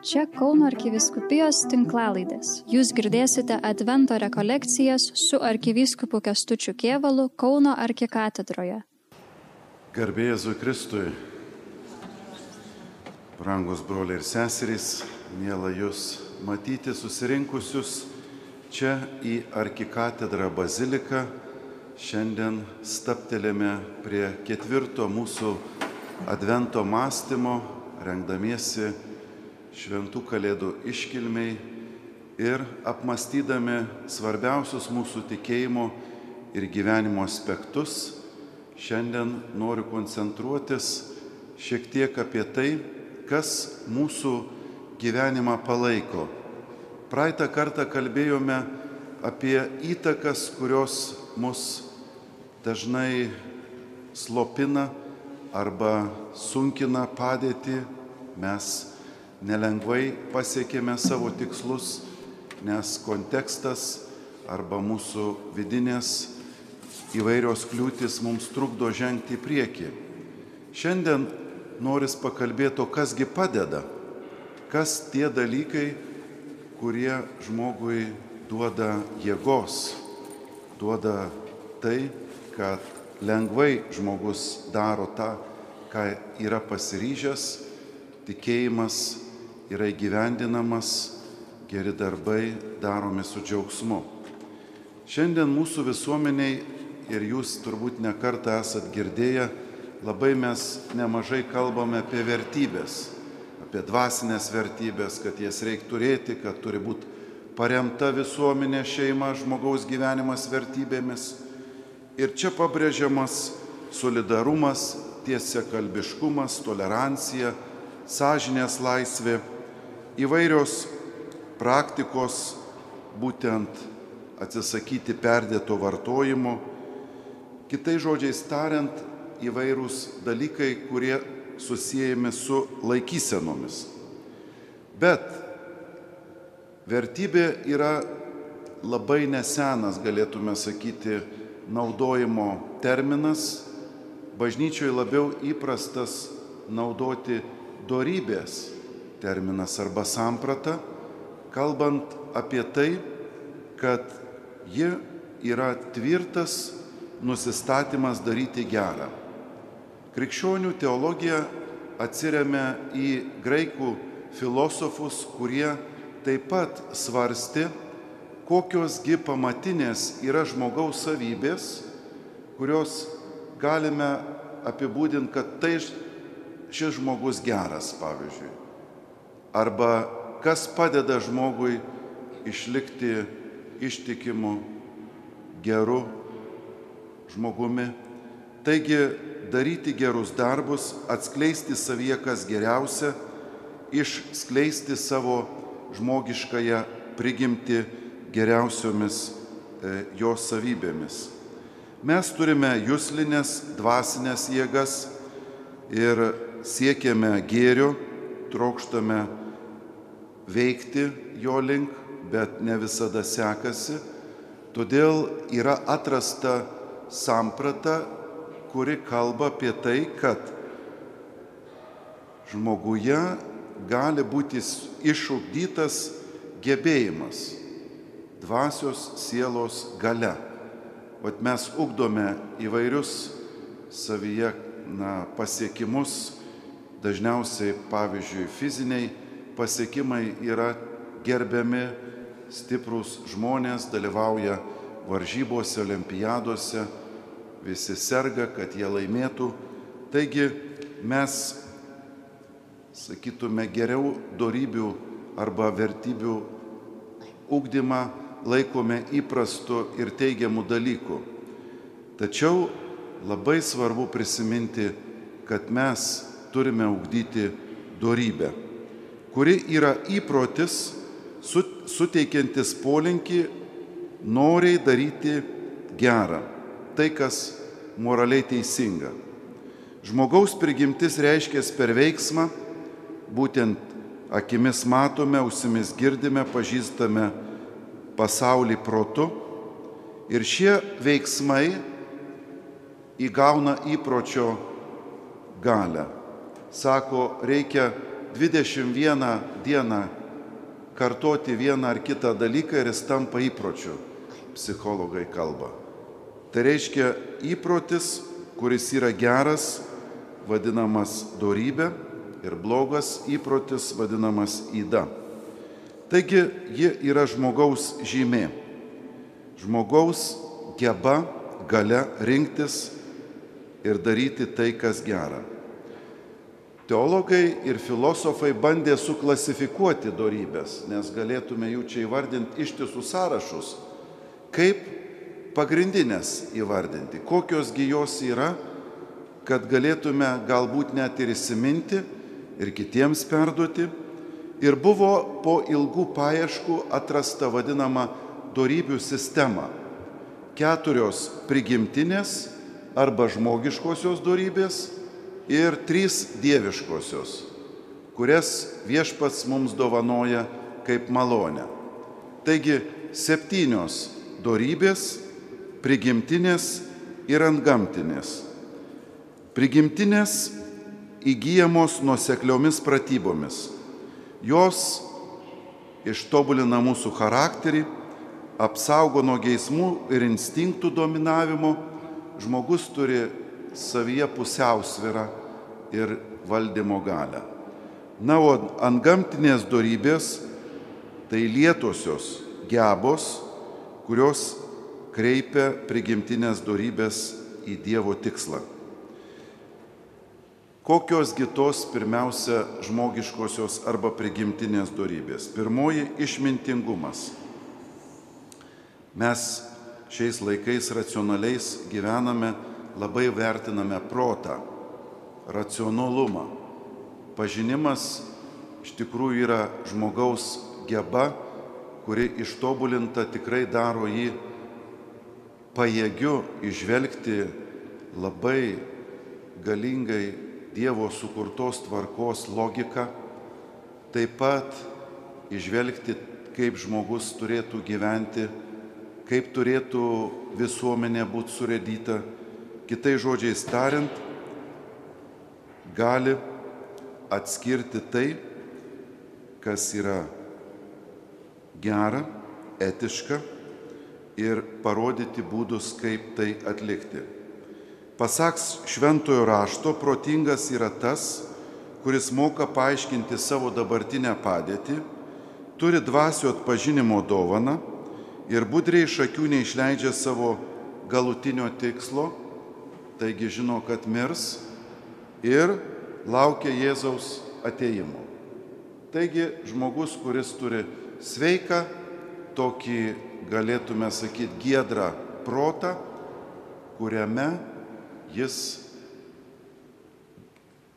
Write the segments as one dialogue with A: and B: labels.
A: Čia Kauno arkiviskupijos tinklalaidės. Jūs girdėsite Advento rekolekcijas su arkivyskupu Kestučiu Kievalu Kauno arkikatedroje.
B: Garbėjai Kristui, brangus broliai ir seserys, mėla jūs matyti susirinkusius čia į arkikatedrą baziliką. Šiandien staptelėme prie ketvirto mūsų Advento mąstymo, rengdamiesi šventų kalėdų iškilmiai ir apmastydami svarbiausius mūsų tikėjimo ir gyvenimo aspektus, šiandien noriu koncentruotis šiek tiek apie tai, kas mūsų gyvenimą palaiko. Praeitą kartą kalbėjome apie įtakas, kurios mus dažnai slopina arba sunkina padėtį. Mes nelengvai pasiekėme savo tikslus, nes kontekstas arba mūsų vidinės įvairios kliūtis mums trukdo žengti į priekį. Šiandien noris pakalbėti, kasgi padeda, kas tie dalykai, kurie žmogui duoda jėgos, duoda tai, kad lengvai žmogus daro tą, ką yra pasiryžęs, tikėjimas yra įgyvendinamas, geri darbai daromi su džiaugsmu. Šiandien mūsų visuomeniai ir jūs turbūt nekartą esat girdėję, labai mes nemažai kalbame apie vertybės, apie dvasinės vertybės, kad jas reikia turėti, kad turi būti paremta visuomenė, šeima, žmogaus gyvenimas vertybėmis. Ir čia pabrėžiamas solidarumas, tiesiakalbiškumas, tolerancija, sąžinės laisvė įvairios praktikos, būtent atsisakyti perdėto vartojimo, kitai žodžiais tariant, įvairūs dalykai, kurie susijęjami su laikysenomis. Bet vertybė yra labai nesenas, galėtume sakyti, naudojimo terminas, bažnyčioje labiau įprastas naudoti dorybės terminas arba samprata, kalbant apie tai, kad ji yra tvirtas nusistatymas daryti gerą. Krikščionių teologija atsiriamia į graikų filosofus, kurie taip pat svarsti, kokiosgi pamatinės yra žmogaus savybės, kurios galime apibūdinti, kad tai šis žmogus geras, pavyzdžiui arba kas padeda žmogui išlikti ištikimu, geru žmogumi. Taigi daryti gerus darbus, atskleisti savyje kas geriausia, išskleisti savo žmogiškąją prigimti geriausiomis e, jos savybėmis. Mes turime jūslinės dvasinės jėgas ir siekiame gėrio, trokštame veikti jo link, bet ne visada sekasi. Todėl yra atrasta samprata, kuri kalba apie tai, kad žmoguje gali būti išugdytas gebėjimas dvasios sielos gale. Vat mes ugdome įvairius savyje na, pasiekimus, dažniausiai pavyzdžiui fiziniai pasiekimai yra gerbiami, stiprus žmonės dalyvauja varžybose, olimpiadose, visi serga, kad jie laimėtų. Taigi mes, sakytume, geriau darybių arba vertybių ugdymą laikome įprastu ir teigiamu dalyku. Tačiau labai svarbu prisiminti, kad mes turime ugdyti darybę kuri yra įprotis suteikiantis polinkį noriai daryti gerą, tai kas moraliai teisinga. Žmogaus prigimtis reiškia per veiksmą, būtent akimis matome, ausimis girdime, pažįstame pasaulį protu ir šie veiksmai įgauna įpročio galę. Sako, reikia 21 dieną kartoti vieną ar kitą dalyką ir jis tampa įpročiu, psichologai kalba. Tai reiškia įprotis, kuris yra geras, vadinamas dorybė ir blogas įprotis vadinamas įda. Taigi ji yra žmogaus žymė. Žmogaus geba gale rinktis ir daryti tai, kas gera. Teologai ir filosofai bandė suklasifikuoti darybės, nes galėtume jų čia įvardinti ištisus sąrašus, kaip pagrindinės įvardinti, kokiosgi jos yra, kad galėtume galbūt net ir įsiminti ir kitiems perduoti. Ir buvo po ilgų paieškų atrasta vadinama darybių sistema. Keturios prigimtinės arba žmogiškosios darybės ir trys dieviškosios, kurias viešpats mums dovanoja kaip malonę. Taigi septynios darybės, prigimtinės ir antgamtinės. Prigimtinės įgyjamos nuosekliomis pratybomis. Jos ištobulina mūsų charakterį, apsaugo nuo geismų ir instinktų dominavimo, žmogus turi savyje pusiausvyrą ir valdymo galę. Na, o ant gamtinės darybės tai lietosios gebos, kurios kreipia prigimtinės darybės į Dievo tikslą. Kokios kitos pirmiausia žmogiškosios arba prigimtinės darybės? Pirmoji - išmintingumas. Mes šiais laikais racionaliais gyvename labai vertiname protą, racionalumą. Pažinimas iš tikrųjų yra žmogaus geba, kuri ištobulinta tikrai daro jį pajėgiu išvelgti labai galingai Dievo sukurtos tvarkos logiką, taip pat išvelgti, kaip žmogus turėtų gyventi, kaip turėtų visuomenė būti surėdyta Kitai žodžiais tariant, gali atskirti tai, kas yra gera, etiška ir parodyti būdus, kaip tai atlikti. Pasaks šventojo rašto, protingas yra tas, kuris moka paaiškinti savo dabartinę padėtį, turi dvasio atpažinimo dovaną ir budriai iš akių neišleidžia savo galutinio tikslo taigi žino, kad mirs ir laukia Jėzaus ateimo. Taigi žmogus, kuris turi sveiką, tokį galėtume sakyti giedrą protą, kuriame jis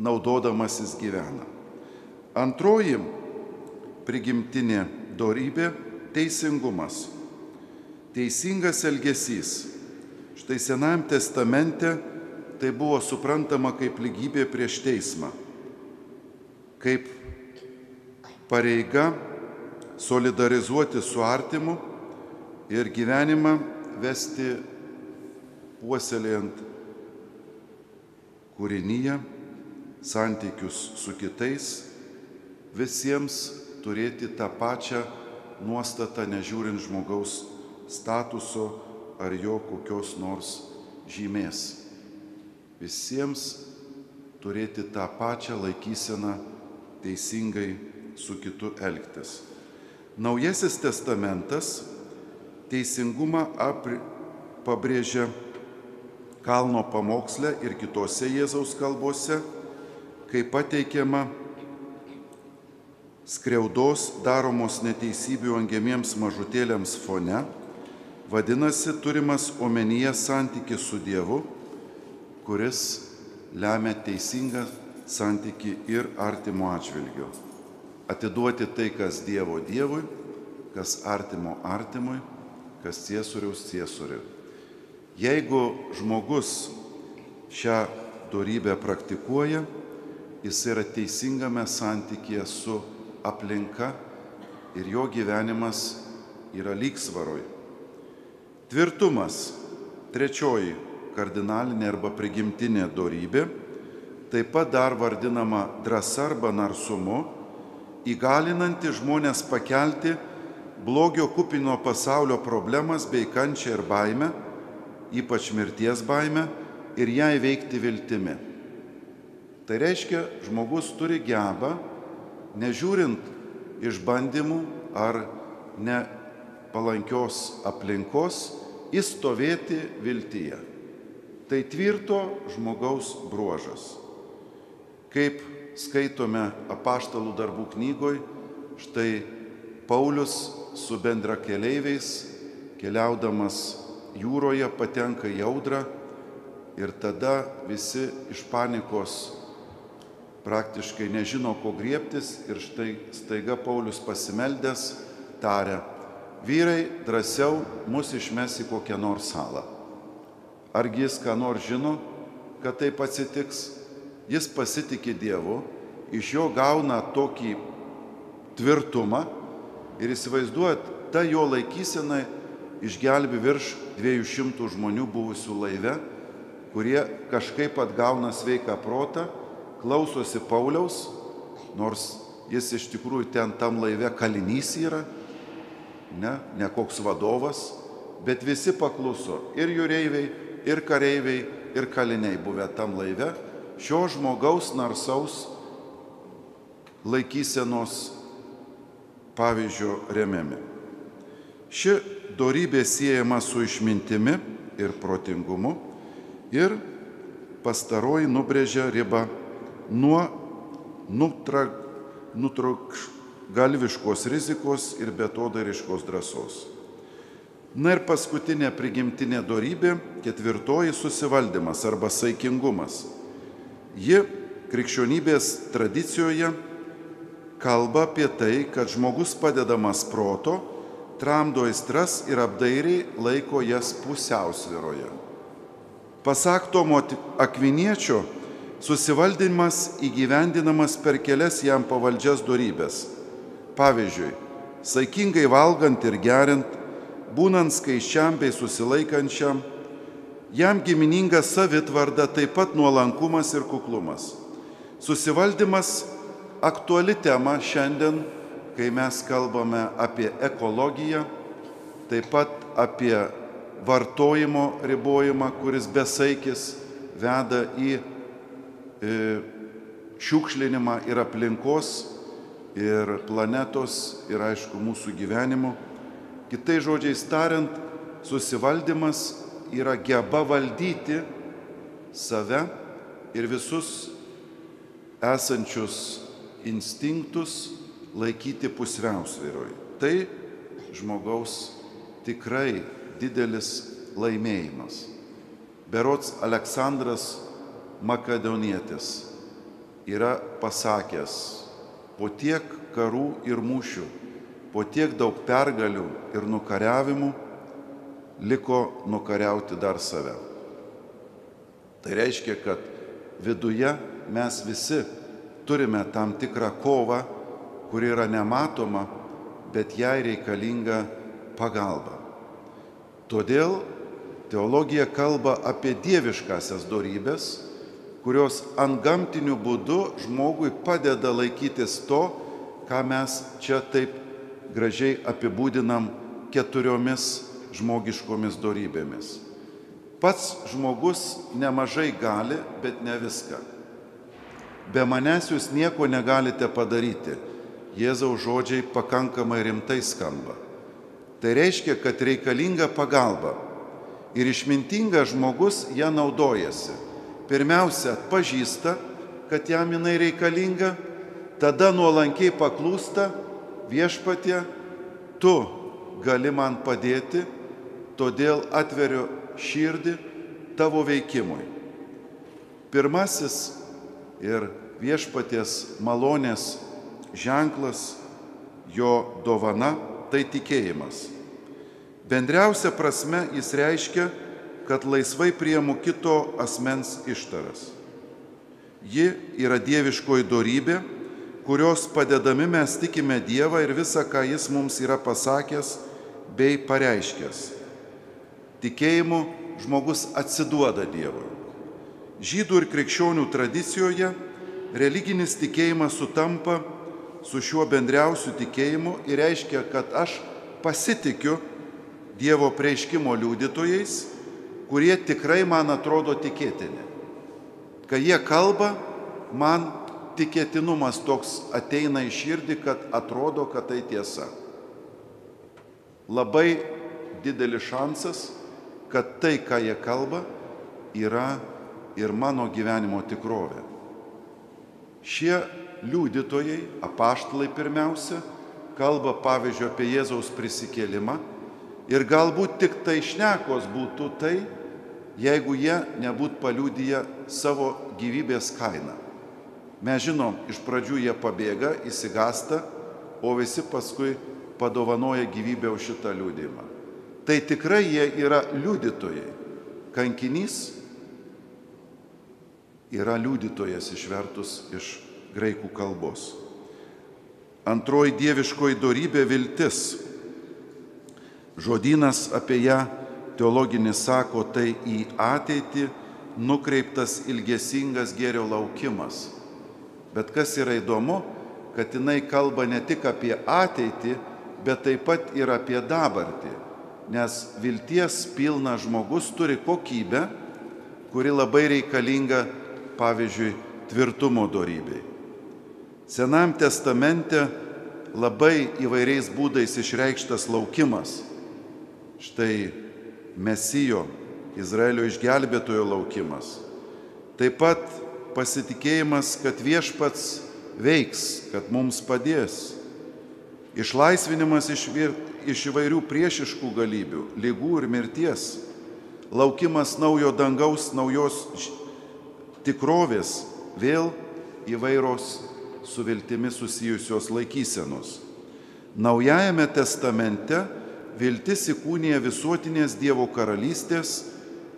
B: naudodamasis gyvena. Antroji prigimtinė dorybė - teisingumas. Teisingas elgesys. Štai Senajame testamente tai buvo suprantama kaip lygybė prieš teismą, kaip pareiga solidarizuoti su artimu ir gyvenimą vesti puoselėjant kūrinyje, santykius su kitais, visiems turėti tą pačią nuostatą, nežiūrint žmogaus statuso ar jo kokios nors žymės visiems turėti tą pačią laikyseną teisingai su kitu elgtis. Naujasis testamentas teisingumą apri, pabrėžia kalno pamoksle ir kitose Jėzaus kalbose, kai pateikiama skriaudos daromos neteisybių angiamiems mažutėliams fone, vadinasi turimas omenyje santykis su Dievu kuris lemia teisingą santyki ir artimo atžvilgiu. Atiduoti tai, kas Dievo Dievui, kas artimo artimui, kas ciesoriaus ciesoriui. Jeigu žmogus šią darybę praktikuoja, jis yra teisingame santykėje su aplinka ir jo gyvenimas yra lygsvaroj. Tvirtumas. Trečioji kardinalinė arba prigimtinė darybė taip pat dar vadinama drąsa arba narsumu, įgalinanti žmonės pakelti blogio kupino pasaulio problemas bei kančią ir baimę, ypač mirties baimę, ir ją įveikti viltimi. Tai reiškia, žmogus turi gebą, nežiūrint išbandymų ar nepalankios aplinkos, įstovėti viltyje. Tai tvirto žmogaus bruožas. Kaip skaitome apaštalų darbų knygoj, štai Paulius su bendra keleiviais, keliaudamas jūroje, patenka į audrą ir tada visi iš panikos praktiškai nežino, ko griebtis ir štai staiga Paulius pasimeldęs taria, vyrai drąsiau mus išmes į kokią nors salą. Argi jis ką nors žino, kad taip atsitiks? jis pasitikė Dievu, iš jo gauna tokį tvirtumą ir įsivaizduojat, ta jo laikysena išgelbi virš 200 žmonių buvusių laive, kurie kažkaip atgauna sveiką protą, klausosi Pauliaus, nors jis iš tikrųjų ten tam laive kalinys yra, ne, ne koks vadovas, bet visi pakluso ir jūreiviai, ir kareiviai, ir kaliniai buvę tam laive šio žmogaus narsaus laikysenos pavyzdžio remiami. Ši darybė siejama su išmintimi ir protingumu ir pastaroji nubrėžia ribą nuo nutrukgalviškos rizikos ir betodariškos drąsos. Na ir paskutinė prigimtinė darybė, ketvirtoji susivaldymas arba saikingumas Ji krikščionybės tradicijoje kalba apie tai, kad žmogus padedamas proto, tramdo aistras ir apdairiai laiko jas pusiausviroje. Pasak Tomo Akviniečio, susivaldymas įgyvendinamas per kelias jam pavaldžias darybės. Pavyzdžiui, saikingai valgant ir geriant, būnant skaičiam bei susilaikančiam, Jam gimininga savitvarda, taip pat nuolankumas ir kuklumas. Susivaldymas aktuali tema šiandien, kai mes kalbame apie ekologiją, taip pat apie vartojimo ribojimą, kuris besaikis veda į e, šiukšlinimą ir aplinkos, ir planetos, ir aišku mūsų gyvenimo. Kitai žodžiais tariant, susivaldymas yra geba valdyti save ir visus esančius instinktus laikyti pusiausvyroj. Tai žmogaus tikrai didelis laimėjimas. Berots Aleksandras Makedonietis yra pasakęs, po tiek karų ir mūšių, po tiek daug pergalių ir nukariavimų, liko nukariauti dar save. Tai reiškia, kad viduje mes visi turime tam tikrą kovą, kuri yra nematoma, bet jai reikalinga pagalba. Todėl teologija kalba apie dieviškasias darybės, kurios ant gamtinių būdų žmogui padeda laikytis to, ką mes čia taip gražiai apibūdinam keturiomis žmogiškomis darybėmis. Pats žmogus nemažai gali, bet ne viską. Be manęs jūs nieko negalite padaryti. Jėzaus žodžiai pakankamai rimtai skamba. Tai reiškia, kad reikalinga pagalba. Ir išmintingas žmogus ją naudojasi. Pirmiausia, pažįsta, kad jam jinai reikalinga, tada nuolankiai paklūsta viešpatie, tu gali man padėti todėl atveriu širdį tavo veikimui. Pirmasis ir viešpaties malonės ženklas, jo dovana - tai tikėjimas. Bendriausia prasme jis reiškia, kad laisvai priemu kito asmens ištaras. Ji yra dieviškoji darybė, kurios padedami mes tikime Dievą ir visą, ką Jis mums yra pasakęs bei pareiškęs. Tikėjimu žmogus atsiduoda Dievui. Žydų ir krikščionių tradicijoje religinis tikėjimas sutampa su šiuo bendriausiu tikėjimu ir reiškia, kad aš pasitikiu Dievo prieiškimo liudytojais, kurie tikrai man atrodo tikėtini. Kai jie kalba, man tikėtinumas toks ateina į širdį, kad atrodo, kad tai tiesa. Labai didelis šansas, kad tai, ką jie kalba, yra ir mano gyvenimo tikrovė. Šie liudytojai, apaštalai pirmiausia, kalba pavyzdžiui apie Jėzaus prisikėlimą ir galbūt tik tai šnekos būtų tai, jeigu jie nebūtų paliudyję savo gyvybės kainą. Mes žinom, iš pradžių jie pabėga, įsigasta, o visi paskui padovanoja gyvybę už šitą liūdimą. Tai tikrai jie yra liudytojai. Kankinys yra liudytojas išvertus iš graikų kalbos. Antroji dieviškoji darybė viltis. Žodynas apie ją teologinis sako, tai į ateitį nukreiptas ilgesingas gėrio laukimas. Bet kas yra įdomu, kad jinai kalba ne tik apie ateitį, bet taip pat ir apie dabartį. Nes vilties pilnas žmogus turi kokybę, kuri labai reikalinga pavyzdžiui, tvirtumo darybei. Senam testamente labai įvairiais būdais išreikštas laukimas. Štai Mesijo, Izraelio išgelbėtojo laukimas. Taip pat pasitikėjimas, kad viešpats veiks, kad mums padės. Išlaisvinimas iš, iš įvairių priešiškų galybių, lygų ir mirties. Laukimas naujo dangaus, naujos tikrovės, vėl įvairios su viltimi susijusios laikysenos. Naujajame testamente viltis įkūnija visuotinės Dievo karalystės,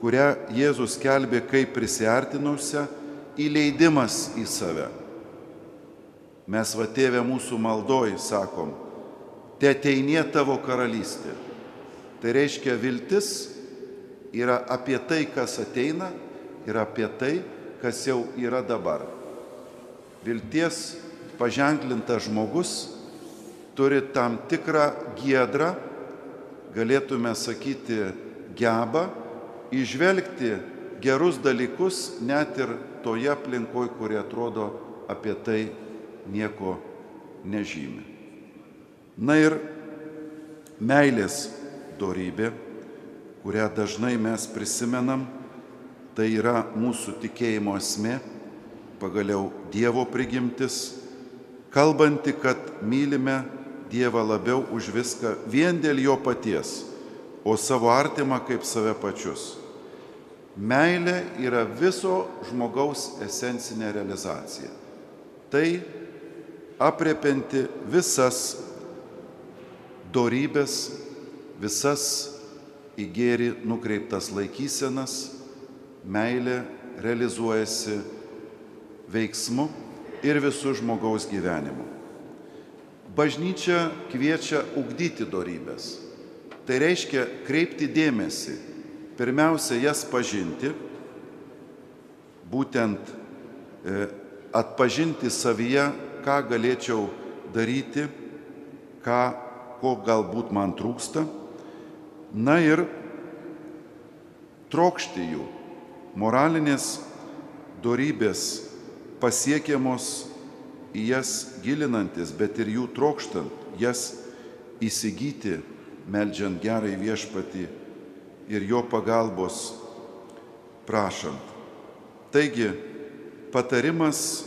B: kurią Jėzus kelbė kaip prisartinusią, įleidimas į save. Mes va tėvė mūsų maldoj sakom, te ateinie tavo karalystė. Tai reiškia viltis yra apie tai, kas ateina ir apie tai, kas jau yra dabar. Vilties paženklintas žmogus turi tam tikrą giedrą, galėtume sakyti, gebą išvelgti gerus dalykus net ir toje aplinkoje, kuri atrodo apie tai nieko nežymi. Na ir meilės dorybė, kurią dažnai mes prisimenam, Tai yra mūsų tikėjimo esmė, pagaliau Dievo prigimtis, kalbanti, kad mylime Dievą labiau už viską vien dėl jo paties, o savo artimą kaip save pačius. Meilė yra viso žmogaus esencinė realizacija. Tai apriepianti visas dorybės, visas į gėrį nukreiptas laikysenas meilė realizuojasi veiksmu ir visų žmogaus gyvenimu. Bažnyčia kviečia ugdyti darybės. Tai reiškia kreipti dėmesį, pirmiausia jas pažinti, būtent e, atpažinti savyje, ką galėčiau daryti, ką, ko galbūt man trūksta, na ir trokšti jų. Moralinės dorybės pasiekiamos į jas gilinantis, bet ir jų trokštant, jas įsigyti, melžiant gerai viešpatį ir jo pagalbos prašant. Taigi, patarimas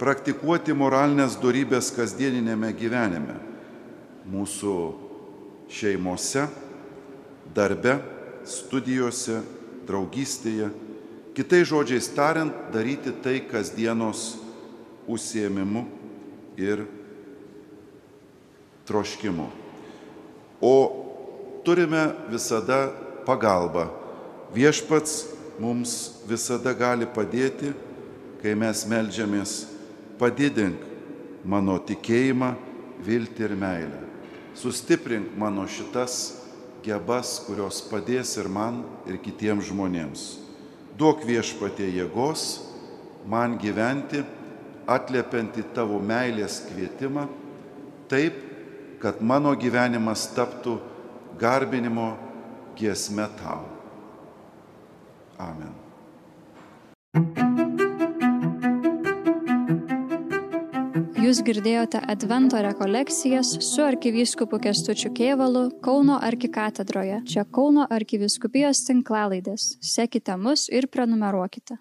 B: praktikuoti moralinės dorybės kasdieninėme gyvenime, mūsų šeimose, darbe, studijose, draugystėje Kitai žodžiais tariant, daryti tai kasdienos užsiemimu ir troškimu. O turime visada pagalbą. Viešpats mums visada gali padėti, kai mes melžiamės, padidink mano tikėjimą, viltį ir meilę. Sustiprink mano šitas gebas, kurios padės ir man, ir kitiems žmonėms. duok viešpatie jėgos man gyventi, atliepianti tavo meilės kvietimą, taip, kad mano gyvenimas taptų garbinimo giesme tau. Amen.
A: Jūs girdėjote Advento rekolekcijas su arkivyskupu Kestučiu Kievalu Kauno arkikatedroje. Čia Kauno arkiviskupijos tinklalaidės. Sekite mus ir prenumeruokite.